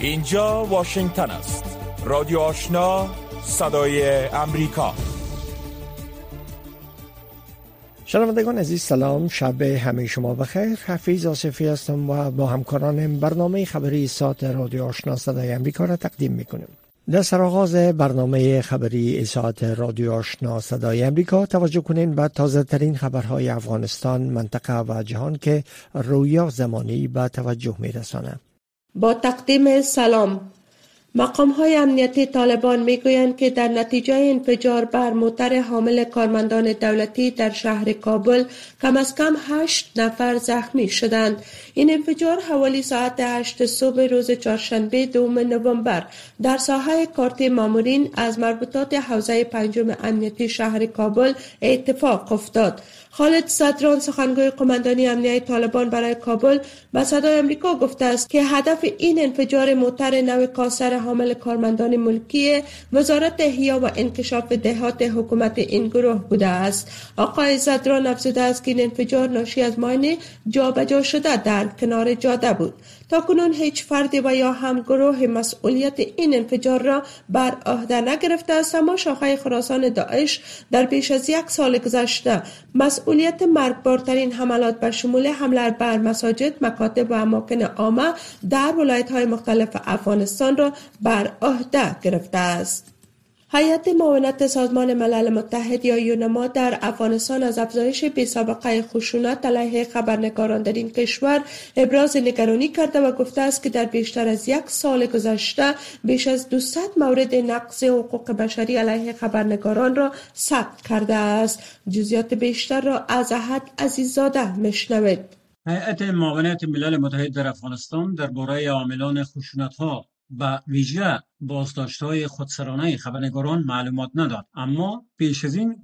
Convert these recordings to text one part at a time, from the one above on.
اینجا واشنگتن است. رادیو آشنا صدای امریکا. شنوندگان عزیز سلام. شب همه شما بخیر. حفیظ آصفی هستم و با همکارانم برنامه خبری ساعت رادیو آشنا صدای امریکا را تقدیم می‌کنیم. در سرآغاز برنامه خبری ساعت رادیو آشنا صدای امریکا توجه کنین به تازه ترین خبرهای افغانستان منطقه و جهان که رویا زمانی به توجه می رسانه. با تقدیم سلام. مقام های امنیتی طالبان می گویند که در نتیجه انفجار بر موتر حامل کارمندان دولتی در شهر کابل کم از کم هشت نفر زخمی شدند. این انفجار حوالی ساعت هشت صبح روز چهارشنبه دوم نوامبر در ساحه کارت مامورین از مربوطات حوزه پنجم امنیتی شهر کابل اتفاق افتاد. خالد صدران سخنگوی قماندانی امنیتی طالبان برای کابل به صدای امریکا گفته است که هدف این انفجار موتر نو کاسر حامل کارمندان ملکی وزارت احیا و انکشاف دهات حکومت این گروه بوده است. آقای صدران افزوده است که این انفجار ناشی از ماین جابجا شده در کنار جاده بود. تا کنون هیچ فردی و یا هم گروه مسئولیت این انفجار را بر عهده نگرفته است اما شاخه خراسان داعش در بیش از یک سال گذشته مسئولیت مرگبارترین حملات به شمول حمله بر مساجد مکاتب و اماکن عامه در ولایت های مختلف افغانستان را بر عهده گرفته است. هیئت معاونت سازمان ملل متحد یا یونما در افغانستان از افزایش بیسابقه خشونت علیه خبرنگاران در این کشور ابراز نگرانی کرده و گفته است که در بیشتر از یک سال گذشته بیش از 200 مورد نقض حقوق بشری علیه خبرنگاران را ثبت کرده است. جزئیات بیشتر را از احد عزیزاده مشنوید هیئت معاونت ملل متحد در افغانستان درباره عاملان ها به ویژه های خودسرانه خبرنگاران معلومات نداد. اما پیش از این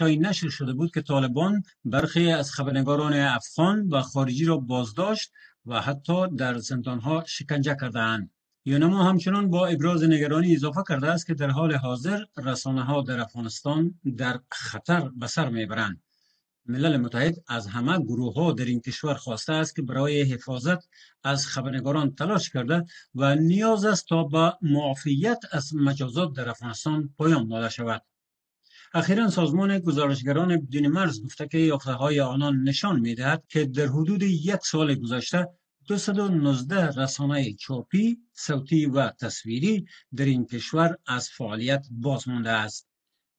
های نشر شده بود که طالبان برخی از خبرنگاران افغان و خارجی را بازداشت و حتی در ها شکنجه کردهاند. یونما همچنان با ابراز نگرانی اضافه کرده است که در حال حاضر رسانه ها در افغانستان در خطر به سر می‌برند. ملل متحد از همه گروه ها در این کشور خواسته است که برای حفاظت از خبرنگاران تلاش کرده و نیاز است تا به معافیت از مجازات در افغانستان پایان داده شود. اخیرا سازمان گزارشگران بدون مرز گفته که یافته های آنان نشان می دهد که در حدود یک سال گذشته 219 رسانه چاپی، صوتی و تصویری در این کشور از فعالیت باز مانده است.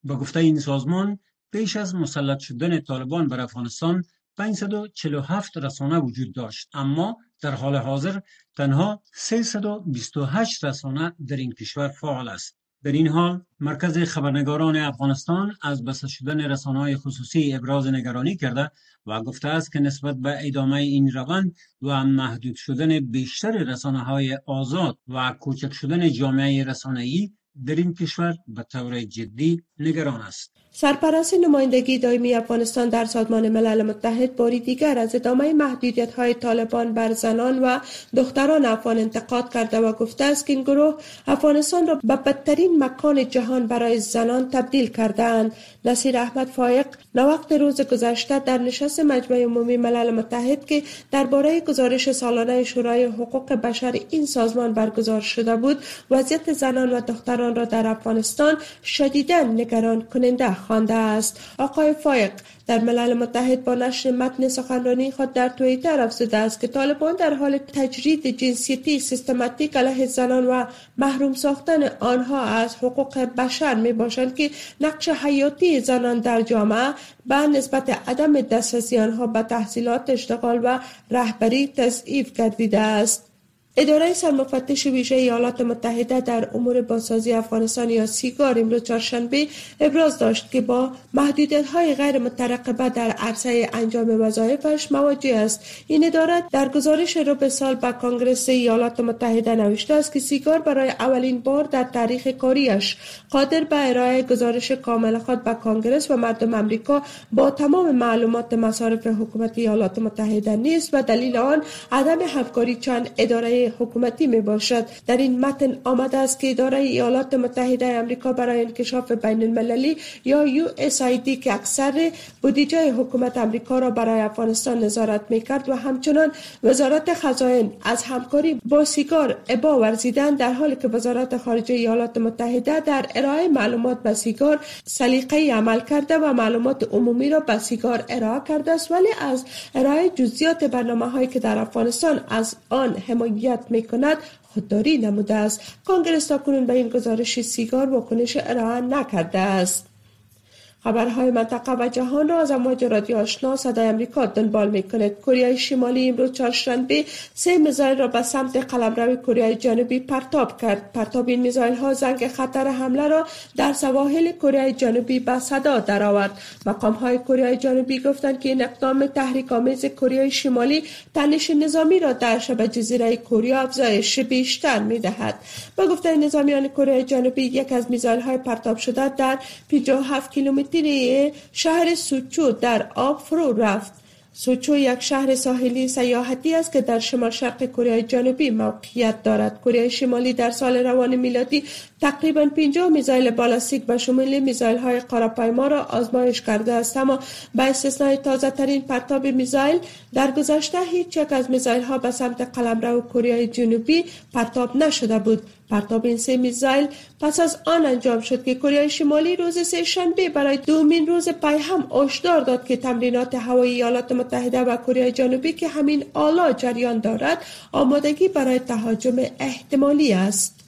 به گفته این سازمان پیش از مسلط شدن طالبان بر افغانستان 547 رسانه وجود داشت. اما در حال حاضر تنها 328 رسانه در این کشور فعال است. در این حال مرکز خبرنگاران افغانستان از بسته شدن رسانه های خصوصی ابراز نگرانی کرده و گفته است که نسبت به ادامه این روند و محدود شدن بیشتر رسانه های آزاد و کوچک شدن جامعه رسانه‌ای در این کشور به طور جدی نگران است. سرپرست نمایندگی دائمی افغانستان در سازمان ملل متحد باری دیگر از ادامه محدودیت های طالبان بر زنان و دختران افغان انتقاد کرده و گفته است که این گروه افغانستان را به بدترین مکان جهان برای زنان تبدیل کردهاند. نصیر احمد فایق نوقت روز گذشته در نشست مجمع عمومی ملل متحد که درباره گزارش سالانه شورای حقوق بشر این سازمان برگزار شده بود وضعیت زنان و دختران را در افغانستان شدیدا نگران کننده خوانده است. آقای فایق در ملل متحد با نشر متن سخنرانی خود در توییتر افزوده است که طالبان در حال تجرید جنسیتی سیستماتیک علیه زنان و محروم ساختن آنها از حقوق بشر می باشند که نقش حیاتی زنان در جامعه به نسبت عدم دسترسی آنها به تحصیلات اشتغال و رهبری تضعیف گردیده است. اداره سرمفتش ویژه ایالات متحده در امور بازسازی افغانستان یا سیگار امروز چهارشنبه ابراز داشت که با محدودیت های غیر مترقبه در عرصه انجام وظایفش مواجه است. این اداره در گزارش رو به سال به کانگرس ایالات متحده نوشته است که سیگار برای اولین بار در تاریخ کاریش قادر به ارائه گزارش کامل خود به کانگرس و مردم امریکا با تمام معلومات مصارف حکومت ایالات متحده نیست و دلیل آن عدم همکاری چند اداره حکومتی می باشد. در این متن آمده است که اداره ایالات متحده آمریکا برای انکشاف بین المللی یا USAID که اکثر بودجه حکومت آمریکا را برای افغانستان نظارت می کرد و همچنان وزارت خزائن از همکاری با سیگار ابا ورزیدن در حالی که وزارت خارجه ایالات متحده در ارائه معلومات به سیگار سلیقه عمل کرده و معلومات عمومی را به سیگار ارائه کرده است ولی از ارائه جزئیات برنامه هایی که در افغانستان از آن حمایت می کند خودداری نموده است. کانگرس تا کنون به این گزارش سیگار واکنش ارائه نکرده است. خبرهای منطقه و جهان را از امواج رادیو آشنا صدای امریکا دنبال می کند کره شمالی امروز چهارشنبه سه میزایل را به سمت قلمرو کره جنوبی پرتاب کرد. پرتاب این میزایل ها زنگ خطر حمله را در سواحل کره جنوبی به صدا درآورد. مقام های کره جنوبی گفتند که این اقدام تحریک آمیز کره شمالی تنش نظامی را در شبه جزیره کره افزایش بیشتر می دهد با گفته نظامیان کره جنوبی یک از میزایل های پرتاب شده در 57 کیلومتر شهر سوچو در آب فرو رفت. سوچو یک شهر ساحلی سیاحتی است که در شمال شرق کره جنوبی موقعیت دارد. کره شمالی در سال روان میلادی تقریبا 50 میزایل بالاستیک به شمول میزایل های قراپایما را آزمایش کرده است. اما به استثنای تازه ترین پرتاب میزایل در گذشته هیچ یک از میزایل ها به سمت قلمرو کره جنوبی پرتاب نشده بود. پرتاب این سه میزایل پس از آن انجام شد که کره شمالی روز سه شنبه برای دومین روز پی هم هشدار داد که تمرینات هوایی ایالات متحده و کره جنوبی که همین آلا جریان دارد آمادگی برای تهاجم احتمالی است.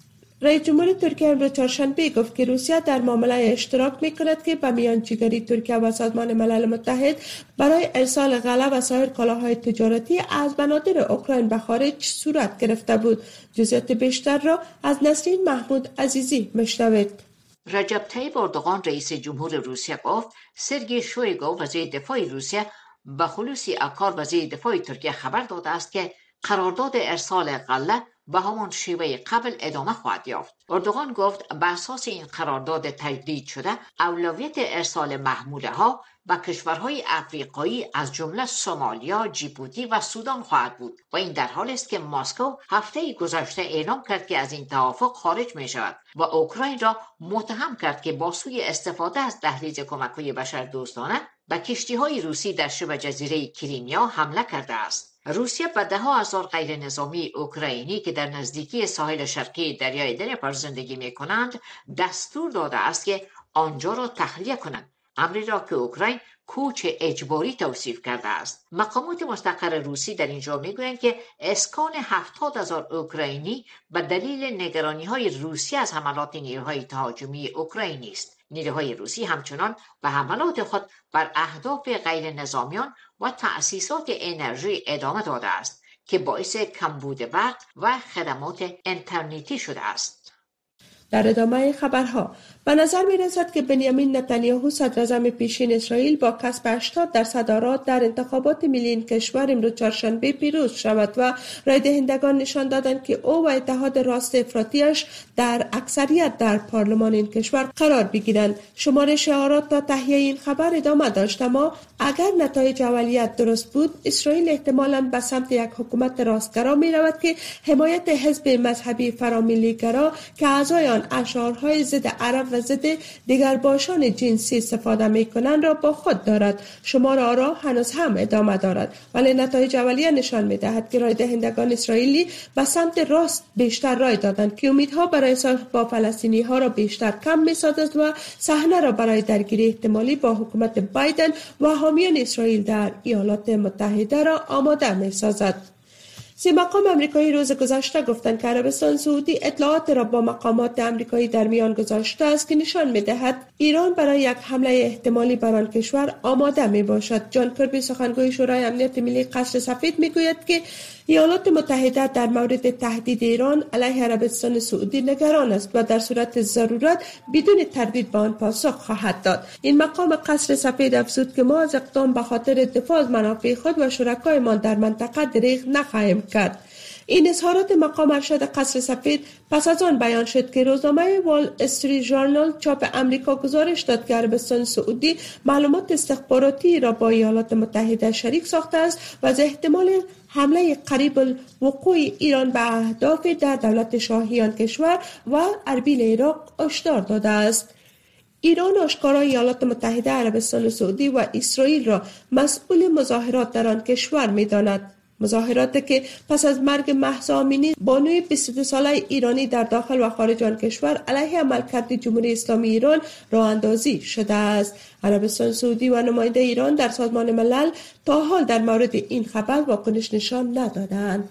رئیس جمهور ترکیه امروز چهارشنبه گفت که روسیه در معامله اشتراک می کند که به میانجیگری ترکیه و سازمان ملل متحد برای ارسال غله و سایر کالاهای تجارتی از بنادر اوکراین به خارج صورت گرفته بود. جزئیات بیشتر را از نسرین محمود عزیزی مشنوید رجب طیب اردوغان رئیس جمهور روسیه گفت سرگی شویگو وزیر دفاع روسیه به خلوصی اکار وزیر دفاع ترکیه خبر داده است که قرارداد ارسال غله به همان شیوه قبل ادامه خواهد یافت اردوغان گفت به اساس این قرارداد تجدید شده اولویت ارسال محموله ها به کشورهای افریقایی از جمله سومالیا، جیبوتی و سودان خواهد بود و این در حال است که مسکو هفته گذشته اعلام کرد که از این توافق خارج می شود و اوکراین را متهم کرد که با سوی استفاده از دهلیز کمک‌های بشر دوستانه به کشتی های روسی در شبه جزیره کریمیا حمله کرده است. روسیه به ده هزار غیر نظامی اوکراینی که در نزدیکی ساحل شرقی دریای دنپر زندگی می کنند دستور داده است که آنجا را تخلیه کنند. امری را که اوکراین کوچ اجباری توصیف کرده است. مقامات مستقر روسی در اینجا می‌گویند که اسکان هفتاد هزار اوکراینی به دلیل نگرانی های روسی از حملات نیروهای تهاجمی اوکراینی است. نیروهای روسی همچنان به حملات خود بر اهداف غیر نظامیان و تأسیسات انرژی ادامه داده است که باعث کمبود برق و خدمات انترنتی شده است. در ادامه خبرها به نظر می رسد که بنیامین نتانیاهو صدر پیشین اسرائیل با کسب 80 درصد آرا در انتخابات ملی این کشور امروز چهارشنبه پیروز شود و رای دهندگان نشان دادند که او و اتحاد راست افراطیش در اکثریت در پارلمان این کشور قرار بگیرند. شمارش آرا تا تهیه این خبر ادامه داشت اما اگر نتایج اولیت درست بود اسرائیل احتمالا به سمت یک حکومت راستگرا می رود که حمایت حزب مذهبی فراملیگرا که اعضای آن اشعارهای ضد عرب و دیگر باشان جنسی استفاده می کنند را با خود دارد شمار آرا هنوز هم ادامه دارد ولی نتایج اولیه نشان می دهد که رای دهندگان اسرائیلی به سمت راست بیشتر رای دادند که امیدها برای صلح با فلسطینی ها را بیشتر کم می سازد و صحنه را برای درگیری احتمالی با حکومت بایدن و حامیان اسرائیل در ایالات متحده را آماده می سازد. سی مقام امریکایی روز گذشته گفتند که عربستان سعودی اطلاعات را با مقامات امریکایی در میان گذاشته است که نشان می‌دهد ایران برای یک حمله احتمالی بر آن کشور آماده می باشد جان کربی سخنگوی شورای امنیت ملی قصر سفید می‌گوید که ایالات متحده در مورد تهدید ایران علیه عربستان سعودی نگران است و در صورت ضرورت بدون تردید به آن پاسخ خواهد داد. این مقام قصر سفید افزود که ما از اقدام به خاطر دفاع از منافع خود و شرکایمان در منطقه دریغ نخواهیم کرد. این اظهارات مقام ارشد قصر سفید پس از آن بیان شد که روزنامه وال استریت ژورنال چاپ امریکا گزارش داد که عربستان سعودی معلومات استخباراتی را با ایالات متحده شریک ساخته است و از احتمال حمله قریب الوقوع ایران به اهداف در دولت شاهیان کشور و اربیل عراق آشدار داده است. ایران آشکارا ایالات متحده عربستان سعودی و اسرائیل را مسئول مظاهرات در آن کشور می‌داند. مظاهرات که پس از مرگ مهسا امینی بانوی 22 ساله ایرانی در داخل و خارج آن کشور علیه عملکرد جمهوری اسلامی ایران راه اندازی شده است. عربستان سعودی و نماینده ایران در سازمان ملل تا حال در مورد این خبر واکنش نشان ندادند.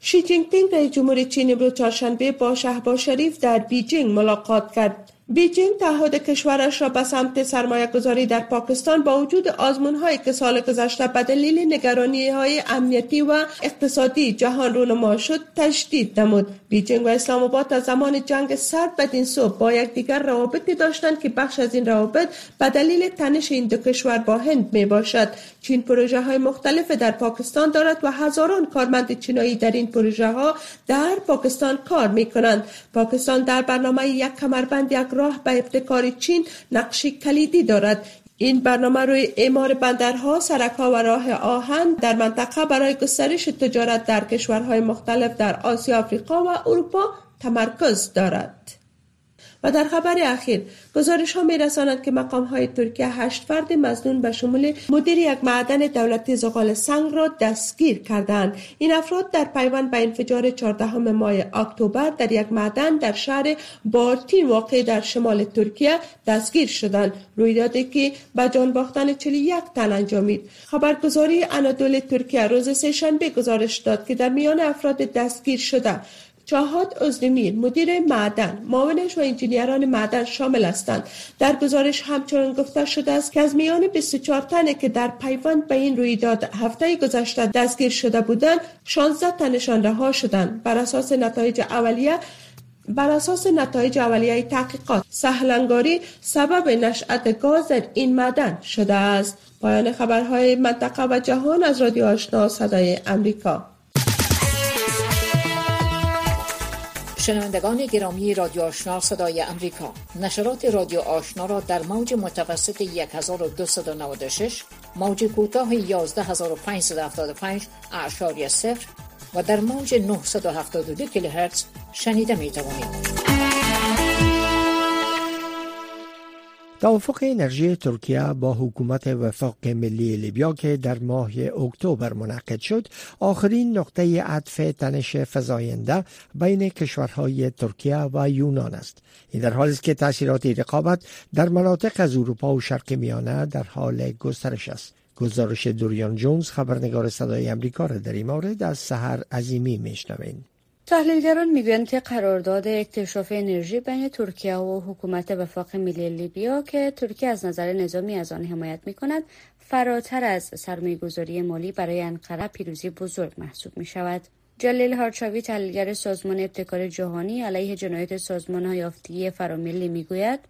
شی جینگ پینگ رئیس جمهور چین امروز چهارشنبه با شهباز شریف در بیجینگ ملاقات کرد. بیجینگ تعهد کشورش را به سمت سرمایه گذاری در پاکستان با وجود آزمون هایی که سال گذشته به دلیل نگرانی های امنیتی و اقتصادی جهان رونما شد تشدید نمود. بیجینگ و اسلام آباد از زمان جنگ سرد بدین سو با یکدیگر روابطی داشتند که بخش از این روابط به دلیل تنش این دو کشور با هند می باشد چین پروژه های مختلف در پاکستان دارد و هزاران کارمند چینایی در این پروژه ها در پاکستان کار می کنند پاکستان در برنامه یک کمربند یک راه به ابتکار چین نقشی کلیدی دارد این برنامه روی اعمار بندرها، سرکها و راه آهن در منطقه برای گسترش تجارت در کشورهای مختلف در آسیا، آفریقا و اروپا تمرکز دارد. و در خبر اخیر گزارش ها می رساند که مقام های ترکیه هشت فرد مزنون به شمول مدیر یک معدن دولتی زغال سنگ را دستگیر کردند این افراد در پیوند به انفجار 14 ماه اکتبر در یک معدن در شهر بارتین واقع در شمال ترکیه دستگیر شدند. رویدادی که به جان باختن 41 تن انجامید. خبرگزاری انادول ترکیه روز سهشنبه گزارش داد که در میان افراد دستگیر شده چاهات ازدمیر مدیر معدن معاونش و انجینیران معدن شامل هستند. در گزارش همچنان گفته شده است که از میان 24 تنه که در پیوند به این رویداد هفته گذشته دستگیر شده بودند 16 تنشان رها شدند. بر اساس نتایج اولیه بر اساس نتایج اولیه تحقیقات سهلنگاری سبب نشأت گاز در این معدن شده است. پایان خبرهای منطقه و جهان از رادیو آشنا صدای امریکا. شنوندگان گرامی رادیو آشنا صدای امریکا نشرات رادیو آشنا را در موج متوسط 1296 موج کوتاه 11575 اعشاری صفر و در موج 972 کیلوهرتز شنیده می توانید. توافق انرژی ترکیه با حکومت وفاق ملی لیبیا که در ماه اکتبر منعقد شد آخرین نقطه عطف تنش فزاینده بین کشورهای ترکیه و یونان است. این در حالی است که تاثیرات رقابت در مناطق از اروپا و شرق میانه در حال گسترش است. گزارش دوریان جونز خبرنگار صدای امریکا را در این مورد از سحر عظیمی میشنویم تحلیلگران می‌گویند که قرارداد اکتشاف انرژی بین ترکیه و حکومت وفاق ملی لیبیا که ترکیه از نظر نظامی از آن حمایت می کند فراتر از گذاری مالی برای انقره پیروزی بزرگ محسوب می شود. جلیل هارچاوی تحلیلگر سازمان ابتکار جهانی علیه جنایت سازمان های یافتگی فراملی می‌گوید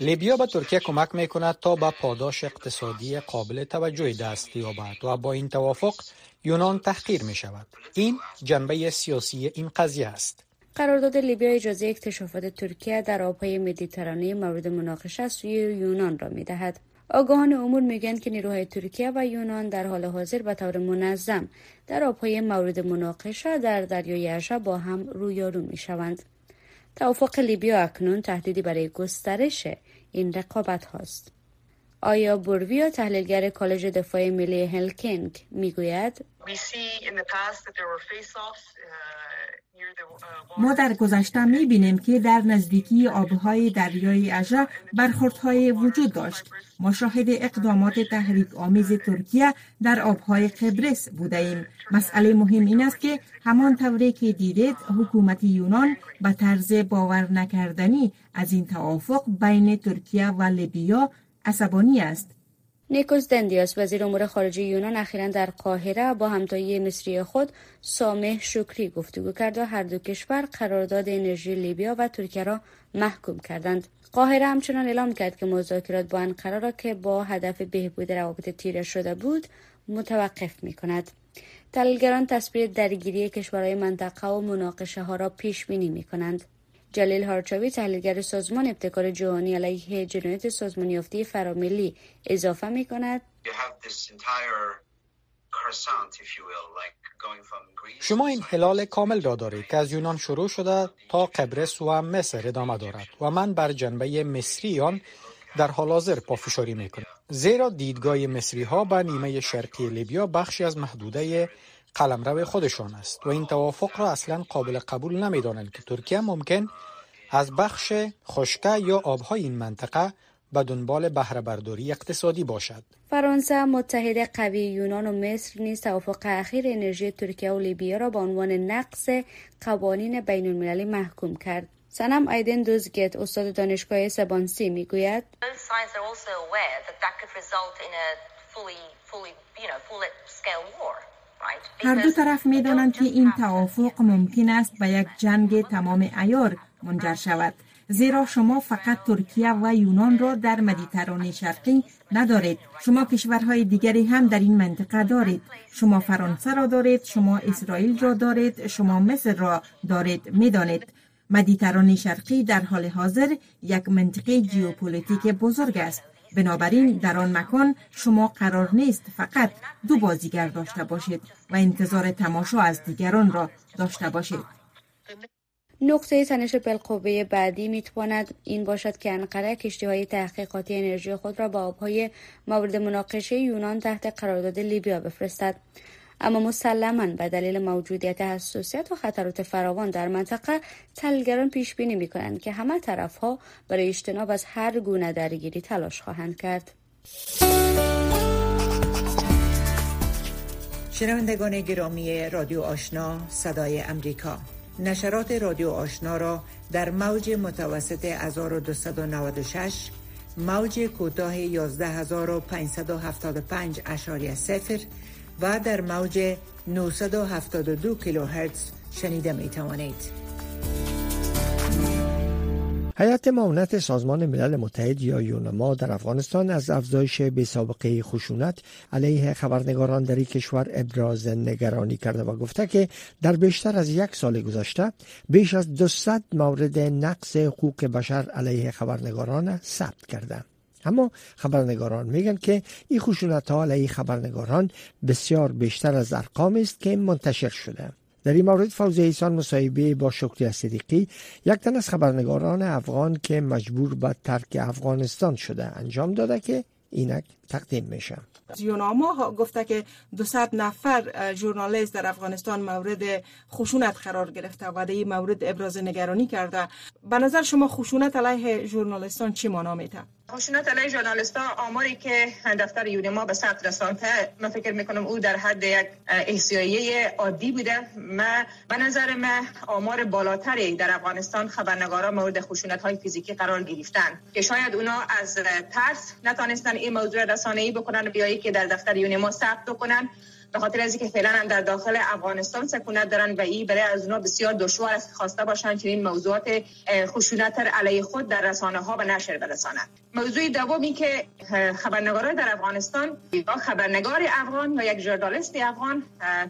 لیبیا به ترکیه کمک می کند تا به پاداش اقتصادی قابل توجهی دست یابد و با این توافق یونان تحقیر می شود. این جنبه سیاسی این قضیه است. قرارداد لیبیا اجازه اکتشافات ترکیه در آبهای مدیترانه مورد مناقشه است سوی یونان را می دهد. آگاهان امور میگن که نیروهای ترکیه و یونان در حال حاضر به طور منظم در آبهای مورد مناقشه در دریای ارشا با هم رویارو می شوند. توافق لیبیا اکنون تهدیدی برای گسترش این رقابت هاست. آیا بورویا تحلیلگر کالج دفاع ملی هلکینگ می‌گوید ما در گذشته می بینیم که در نزدیکی آبهای دریای اژه برخوردهای وجود داشت. ما شاهد اقدامات تحریک آمیز ترکیه در آبهای قبرس بوده ایم. مسئله مهم این است که همان طوری که دیدید حکومت یونان به طرز باور نکردنی از این توافق بین ترکیه و لیبیا عصبانی است. نیکوس دندیاس وزیر امور خارجه یونان اخیرا در قاهره با همتایی مصری خود سامح شکری گفتگو کرد و هر دو کشور قرارداد انرژی لیبیا و ترکیه را محکوم کردند قاهره همچنان اعلام کرد که مذاکرات با انقره را که با هدف بهبود روابط تیره شده بود متوقف می کند. تحلیلگران تصویر درگیری کشورهای منطقه و مناقشه ها را پیش بینی می کنند. جلیل هارچاوی تحلیلگر سازمان ابتکار جهانی علیه جنایت سازمان یافته فراملی اضافه می کند شما این هلال کامل را دارید که از یونان شروع شده تا قبرس و مصر ادامه دارد و من بر جنبه مصری آن در حال حاضر پافشاری می‌کنم. زیرا دیدگاه مصری ها به نیمه شرقی لیبیا بخشی از محدوده قلمرو خودشان است و این توافق را اصلا قابل قبول نمی‌دانند که ترکیه ممکن از بخش خشکه یا آبهای این منطقه به دنبال بهره برداری اقتصادی باشد. فرانسه متحد قوی یونان و مصر نیز توافق اخیر انرژی ترکیه و لیبیا را به عنوان نقص قوانین بین المللی محکوم کرد. سنم ایدن دوزگت استاد دانشگاه سبانسی می‌گوید هر دو طرف می دانند که این توافق ممکن است به یک جنگ تمام ایار منجر شود. زیرا شما فقط ترکیه و یونان را در مدیترانه شرقی ندارید. شما کشورهای دیگری هم در این منطقه دارید. شما فرانسه را دارید شما اسرائیل را دارید شما مصر را دارید می‌دانید. مدیترانه شرقی در حال حاضر یک منطقه جیوپولیتیک بزرگ است. بنابراین در آن مکان شما قرار نیست فقط دو بازیگر داشته باشید و انتظار تماشا از دیگران را داشته باشید. نقطه تنش بالقوه بعدی می‌تواند این باشد که انقره کشتی های تحقیقاتی انرژی خود را با آبهای مورد مناقشه یونان تحت قرارداد لیبیا بفرستد. اما مسلما به دلیل موجودیت حساسیت و خطرات فراوان در منطقه تلگران پیش بینی می کنند که همه طرف ها برای اجتناب از هر گونه درگیری تلاش خواهند کرد. شنوندگان گرامی رادیو آشنا صدای امریکا نشرات رادیو آشنا را در موج متوسط 1296 موج کوتاه 11575 اشاری و در موج 972 کیلوهرتز شنیده می توانید. هیئت معاونت سازمان ملل متحد یا یونما در افغانستان از افزایش بی سابقه خشونت علیه خبرنگاران در کشور ابراز نگرانی کرده و گفته که در بیشتر از یک سال گذشته بیش از 200 مورد نقص حقوق بشر علیه خبرنگاران ثبت کرده اما خبرنگاران میگن که این خشونت ها علیه خبرنگاران بسیار بیشتر از ارقام است که منتشر شده. در این مورد فوزی ایسان مصاحبه با شکری صدیقی یک تن از خبرنگاران افغان که مجبور به ترک افغانستان شده انجام داده که اینک تقدیم میشه. یوناما گفته که 200 نفر ژورنالیست در افغانستان مورد خشونت قرار گرفته و در این مورد ابراز نگرانی کرده. به نظر شما خشونت علیه ژورنالیستان چی معنا میده خشونت علیه ژورنالیستان آماری که دفتر یونما به ثبت رسانده من فکر می‌کنم او در حد یک احسایه عادی بوده. ما به نظر ما آمار بالاتری در افغانستان خبرنگاران مورد خشونت های فیزیکی قرار گرفتن که شاید اونا از ترس نتانستن این موضوع رسانه ای بکنن بیایی که در دفتر یونما ثبت بکنن. به خاطر از اینکه فعلا در داخل افغانستان سکونت دارن و این برای از اونها بسیار دشوار است خواسته باشن چنین موضوعات خشونت علیه خود در رسانه ها به نشر برسانند. موضوع دومی که خبرنگاران در افغانستان یا خبرنگار افغان یا یک ژورنالیست افغان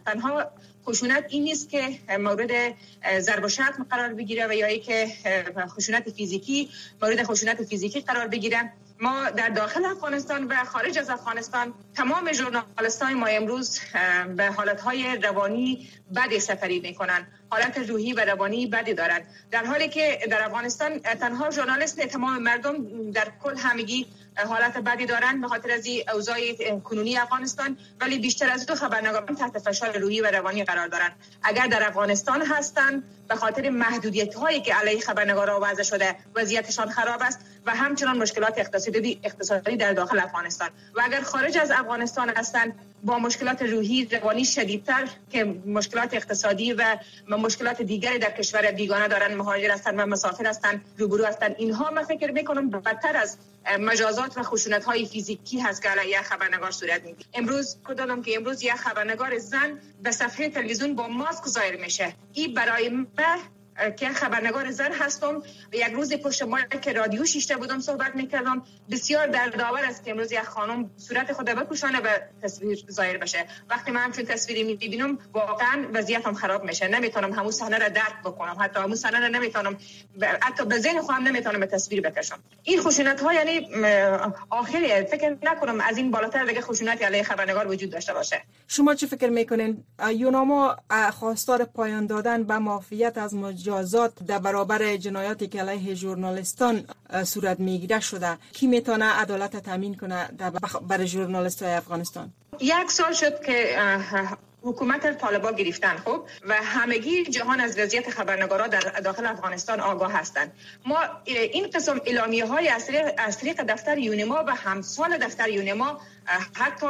تنها خشونت این نیست که مورد ضرب و شتم قرار بگیره و یا که خشونت فیزیکی مورد خشونت فیزیکی قرار بگیره. ما در داخل افغانستان و خارج از افغانستان تمام ژورنالیستان ما امروز به حالتهای روانی بدی سفری می‌کنن حالت روحی و روانی بدی دارند. در حالی که در افغانستان تنها ژورنالیست تمام مردم در کل همگی حالت بدی دارند به خاطر از اوضاع کنونی افغانستان. ولی بیشتر از دو خبرنگاران تحت فشار روحی و روانی قرار دارند. اگر در افغانستان هستند به خاطر محدودیت هایی که علیه خبرنگاران وضع شده وضعیتشان خراب است و همچنان مشکلات اقتصادی اقتصادی در داخل افغانستان. و اگر خارج از افغانستان هستند با مشکلات روحی روانی شدیدتر که مشکلات اقتصادی و مشکلات دیگری در کشور بیگانه دارن مهاجر هستند و مسافر هستند روبرو هستند اینها من فکر می‌کنم بدتر از مجازات و خشونت های فیزیکی هست که علیه خبرنگار صورت می‌گیره. امروز کدام که امروز یک خبرنگار زن به صفحه تلویزیون با ماسک ظاهر میشه. این برای من که خبرنگار زن هستم. یک روز پشت ما که رادیو شیشته بودم صحبت می‌کردم. بسیار در داور است که امروز یک خانم صورت خود بپوشانه و تصویر ظاهر بشه. وقتی من همچون تصویری می‌بینم واقعا وضعیتم خراب میشه. نمی‌تونم همون صحنه را درک بکنم. حتی همون صحنه را نمی‌تونم حتی به ذهن خودم نمی‌تونم به تصویر بکشم. این خشونت ها یعنی آخری فکر نکنم از این بالاتر دیگه خشونت علیه خبرنگار وجود داشته باشه. شما چه فکر می‌کنین؟ یوناما خواستار پایان دادن به مافیت از مجازات در برابر جنایاتی که علیه ژورنالیستان صورت می‌گیره شده. کی می‌تونه عدالت تامین کنه در برای ژورنالیست افغانستان؟ یک سال شد که حکومت طالبا گرفتن خب؟ و همگی جهان از وضعیت خبرنگارا در داخل افغانستان آگاه هستند. ما این قسم اعلامیه های از طریق دفتر یونما و همسال دفتر یونما حتی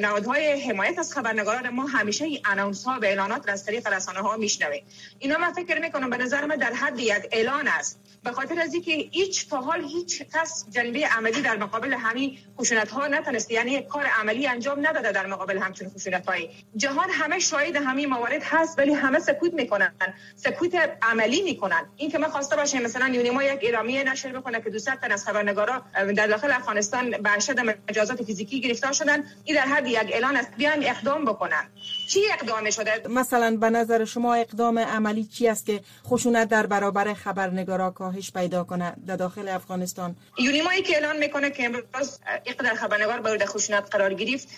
نهادهای حمایت از خبرنگاران ما همیشه این اناونس ها و اعلانات از طریق رسانه ها میشنویم. اینا من فکر می‌کنم به نظر من در حد یک اعلان است به خاطر از اینکه هیچ تا حال هیچ کس جنبه عملی در مقابل همین خشونت ها نتونسته. یعنی کار عملی انجام نداده در مقابل همچین خشونت های جهان همه شاهد همین موارد هست ولی همه سکوت می‌کنن. سکوت عملی می‌کنن. این که من خواسته باشه مثلا یونیما یک اعلامیه نشر بکنه که 200 تن از خبرنگارا در داخل افغانستان به مجازات فیزیکی گرفتار شدن این در حد یک اعلان است. بیان اقدام بکنن. چی اقدام شده؟ مثلا به نظر شما اقدام عملی چی است که خشونت در برابر خبرنگارا کاهش پیدا کنه در داخل افغانستان؟ یونیمایی که اعلان می‌کنه که امروز اقدام خبرنگار مورد خشونت قرار گرفت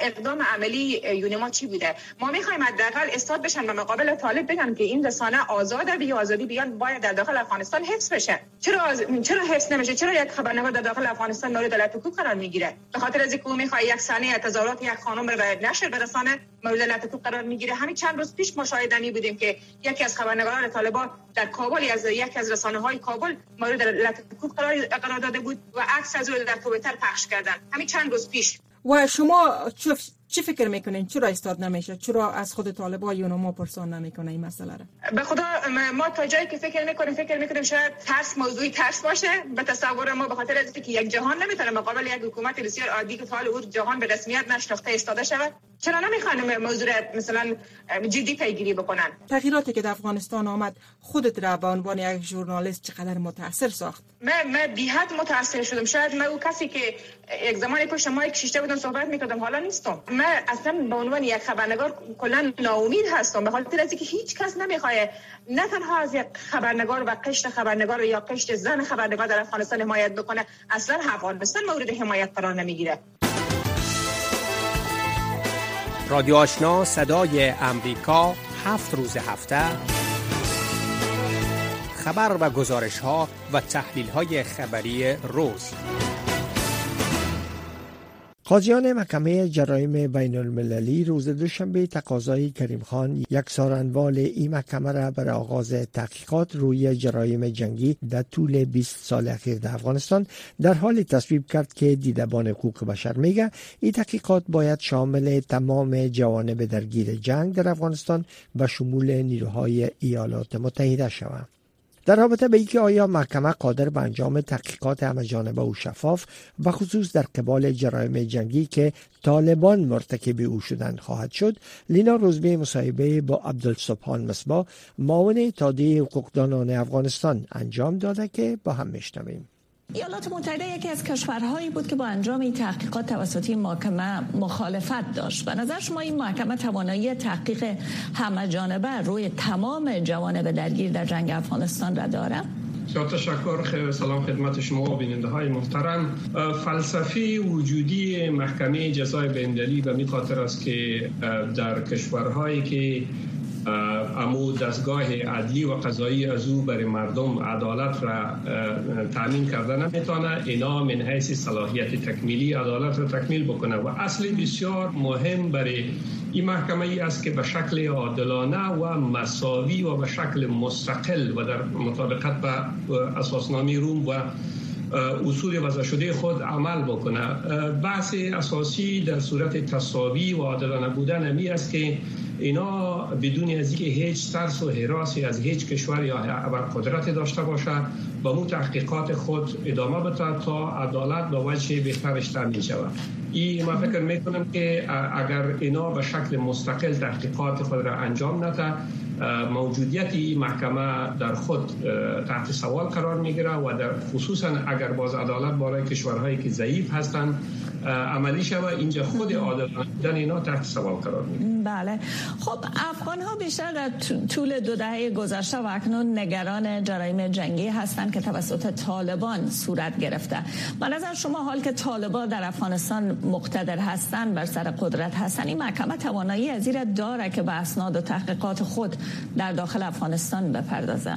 اقدام عملی یونیما چی بوده؟ ما می‌خوایم حداقل استاد بشن به مقابل طالب بگن که این رسانه آزاد بی آزادی بیان باید در داخل افغانستان حفظ بشه. چرا از... چرا حفظ نمیشه؟ چرا یک خبرنگار در داخل افغانستان مورد لطفو قرار می‌گیره؟ به خاطر از اینکه می‌خواد یک صحنه تظاهرات یک خانم رو به نشر برسانه مورد لطفو قرار می‌گیره. همین چند روز پیش مشاهدنی بودیم که یکی از خبرنگاران طالبان در کابل از یکی از رسانه های کابل مورد لطفو قرار داده بود و عکس از او در پخش کردن همین چند روز پیش. و شما چی فکر می‌کنین؟ چرا استاد نمیشه؟ چرا از خود طالبا یونما پرسان نمی‌کنه این مسئله را به خدا ما تا جایی که فکر می‌کنیم فکر می‌کنیم شاید ترس موضوعی ترس باشه به تصور ما به خاطر اینکه یک جهان نمی‌تونه مقابل یک حکومت بسیار عادی که حال او جهان به رسمیت نشناخته استاده شود. چرا نمی‌خوان موضوع مثلا جدی پیگیری بکنن؟ تغییراتی که در افغانستان آمد خودت را به عنوان یک ژورنالیست چقدر متاثر ساخت؟ من من بی حد متاثر شدم. شاید من او کسی که یک زمانی پشت مایک شیشته بودم صحبت می‌کردم حالا نیستم. من اصلا به عنوان یک خبرنگار کلا ناامید هستم به خاطر از اینکه هیچ کس نمی‌خواد نه تنها از یک خبرنگار و قشت خبرنگار یا قشت زن خبرنگار در افغانستان حمایت بکنه اصلا افغانستان مورد حمایت قرار نمی‌گیره. رادیو آشنا صدای امریکا هفت روز هفته. خبر و گزارش ها و تحلیل های خبری روز. قاضیان محکمه جرایم بین المللی روز دوشنبه تقاضای کریم خان یک سارنوال این محکمه را برای آغاز تحقیقات روی جرایم جنگی در طول 20 سال اخیر در افغانستان در حال تصویب کرد که دیدبان حقوق بشر میگه این تحقیقات باید شامل تمام جوانب درگیر جنگ در افغانستان و شمول نیروهای ایالات متحده شود. در رابطه به اینکه آیا محکمه قادر به انجام تحقیقات همه و شفاف و خصوص در قبال جرایم جنگی که طالبان مرتکب او شدند خواهد شد لینا روزبی مصاحبه با عبدالسبحان مصبا معاون اتحادیه حقوقدانان افغانستان انجام داده که با هم میشنویم. ایالات متحده یکی از کشورهایی بود که با انجام این تحقیقات توسطی محکمه مخالفت داشت. به نظر شما این محکمه توانایی تحقیق همه جانبه روی تمام جوانب درگیر در جنگ افغانستان را داره؟ بسیار تشکر. سلام خدمت شما و بیننده های محترم فلسفی وجودی محکمه جزای بندلی به می خاطر است که در کشورهایی که امو دستگاه عدلی و قضایی از او برای مردم عدالت را تامین کرده نمی‌تونه اینا من حیث صلاحیت تکمیلی عدالت را تکمیل بکنه. و اصل بسیار مهم برای این محکمه ای است که به شکل عادلانه و مساوی و به شکل مستقل و در مطابقت به اساسنامه روم و اصول وضع شده خود عمل بکنه. بحث اساسی در صورت تصاوی و عادلانه بودن امی است که اینا بدون از اینکه هیچ ترس و حراسی از هیچ کشور یا قدرت داشته باشه با مو تحقیقات خود ادامه بده تا عدالت با وجه بهترش تامین شود این ما فکر می‌کنم که اگر اینا به شکل مستقل تحقیقات خود را انجام نده موجودیت این محکمه در خود تحت سوال قرار می‌گیره و در خصوصا اگر باز عدالت برای کشورهایی که ضعیف هستند عملی شود اینجا خود عادلانه بودن اینا تحت سوال قرار می‌گیره. بله. خب افغان ها بیشتر در طول دو دهه گذشته و اکنون نگران جرایم جنگی هستند که توسط طالبان صورت گرفته. به نظر شما حال که طالبان در افغانستان مقتدر هستند بر سر قدرت هستند این محکمه توانایی از داره که به اسناد و تحقیقات خود در داخل افغانستان بپردازه.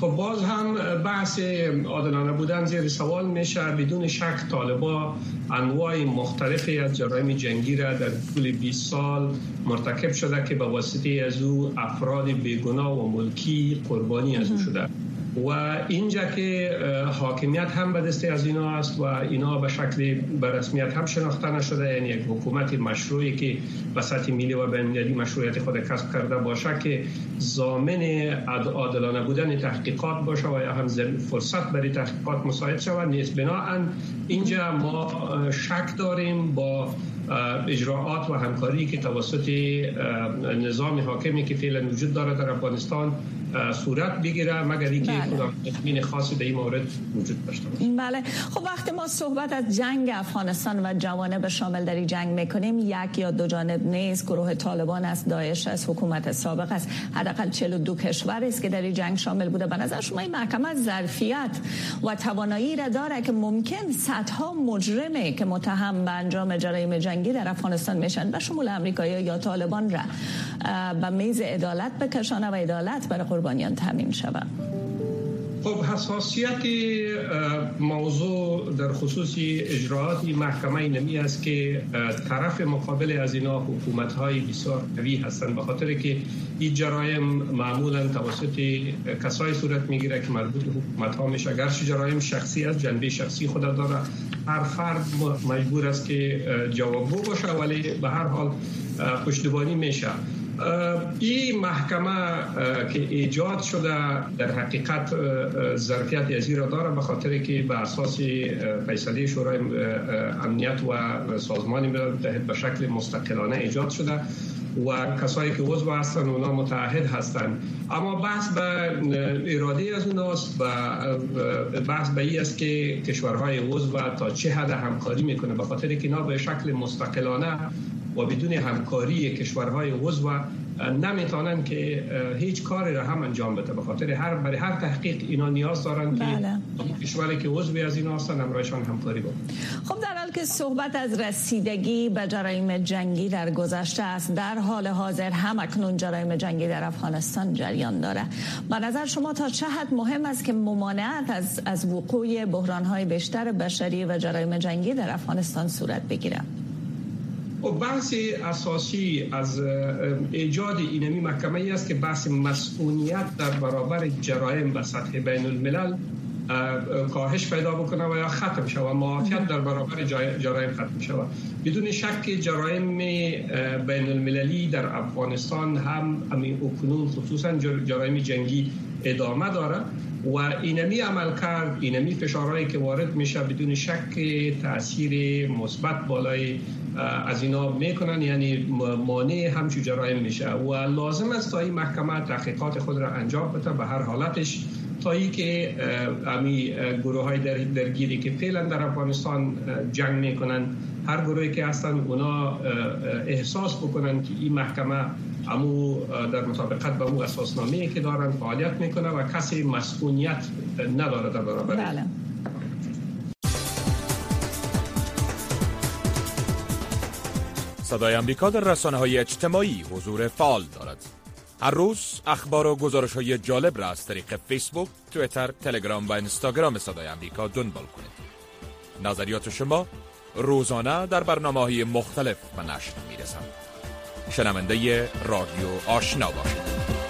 خب باز هم بحث عادلانه بودن زیر سوال میشه. بدون شک طالبا انواع مختلفی از جرایم جنگی را در طول 20 سال مرتکب شده که به واسطه از او افراد بیگناه و ملکی قربانی از او شده. و اینجا که حاکمیت هم به دست از اینا است و اینا به شکل به رسمیت هم شناخته نشده یعنی یک حکومت مشروعی که به سطح ملی و بین‌المللی مشروعیت خود کسب کرده باشه که زامن عادلانه بودن تحقیقات باشه و یا هم فرصت برای تحقیقات مساعد شود. نیست. بناهن اینجا ما شک داریم با اجراعات و همکاری که توسط نظام حاکمی که فعلا وجود داره در افغانستان صورت بگیره مگر اینکه بله. خاصی به این مورد وجود داشته باشه. بله. خب وقتی ما صحبت از جنگ افغانستان و جوانب شامل در جنگ می‌کنیم. یک یا دو جانب نیست. گروه طالبان است داعش است حکومت سابق است. حداقل 42 کشور است که در این جنگ شامل بوده. به نظر شما این محکمه ظرفیت و توانایی را داره که ممکن صدها مجرمه که متهم به انجام جرایم جنگی در افغانستان میشن به شمول امریکایی یا طالبان را به میز عدالت بکشانه و عدالت برای قربانیان تامین شود. خب حساسیت موضوع در خصوص اجراعات محکمه نمی است که طرف مقابل از اینا حکومت های بسیار قوی هستند به خاطر که این جرایم معمولا توسط کسای صورت می‌گیره که مربوط حکومت ها میشه. گرچه جرایم شخصی از جنبه شخصی خود داره هر فرد مجبور است که جوابگو باشه ولی به هر حال پشتیبانی میشه. این محکمه که ایجاد شده در حقیقت ظرفیت ازی را داره به خاطر که به اساس فیصله شورای امنیت و سازمان ملل متحد به شکل مستقلانه ایجاد شده و کسایی که عضو هستن اونا متحد هستند اما بحث به اراده از اوناست و بحث به این است که کشورهای عضو تا چه حد همکاری می‌کنه به خاطر که اینا به شکل مستقلانه و بدون همکاری کشورهای عضو نمی‌تونن که هیچ کاری را هم انجام بده. به خاطر هر برای هر تحقیق اینا نیاز دارن که بله. کشوری که عضو از اینا هستن همراهشان همکاری بکنن خب در حال که صحبت از رسیدگی به جرایم جنگی در گذشته است در حال حاضر هم اکنون جرایم جنگی در افغانستان جریان داره به نظر شما تا چه حد مهم است که ممانعت از از وقوع بحران های بیشتر بشری و جرایم جنگی در افغانستان صورت بگیره و بحث اساسی از ایجاد اینمی محکمه ای است که بحث مسئولیت در برابر جرایم به سطح بین الملل کاهش پیدا بکنه و یا ختم شود معافیت در برابر جرایم ختم شود. بدون شک جرایم بین المللی در افغانستان هم همین اکنون خصوصا جرایم جنگی ادامه داره و اینمی عمل کرد اینمی فشارهایی که وارد میشه بدون شک تاثیر مثبت بالای از اینا می‌کنن یعنی مانع همچو جرایم میشه. و لازم است تا این محکمه تحقیقات خود را انجام بده به هر حالتش. تا ای که امی گروه های در درگیری که فعلا در افغانستان جنگ می‌کنن هر گروهی که هستن اونا احساس بکنن که این محکمه امو در مطابقت به امو اساسنامه که دارن فعالیت می‌کنه و کسی مسئولیت نداره در برابر. بله. صدای امریکا در رسانه های اجتماعی حضور فعال دارد هر روز اخبار و گزارش های جالب را از طریق فیسبوک، تویتر، تلگرام و اینستاگرام صدای امریکا دنبال کنید. نظریات شما روزانه در برنامه های مختلف و نشر می رسند. شنونده رادیو آشنا باشید.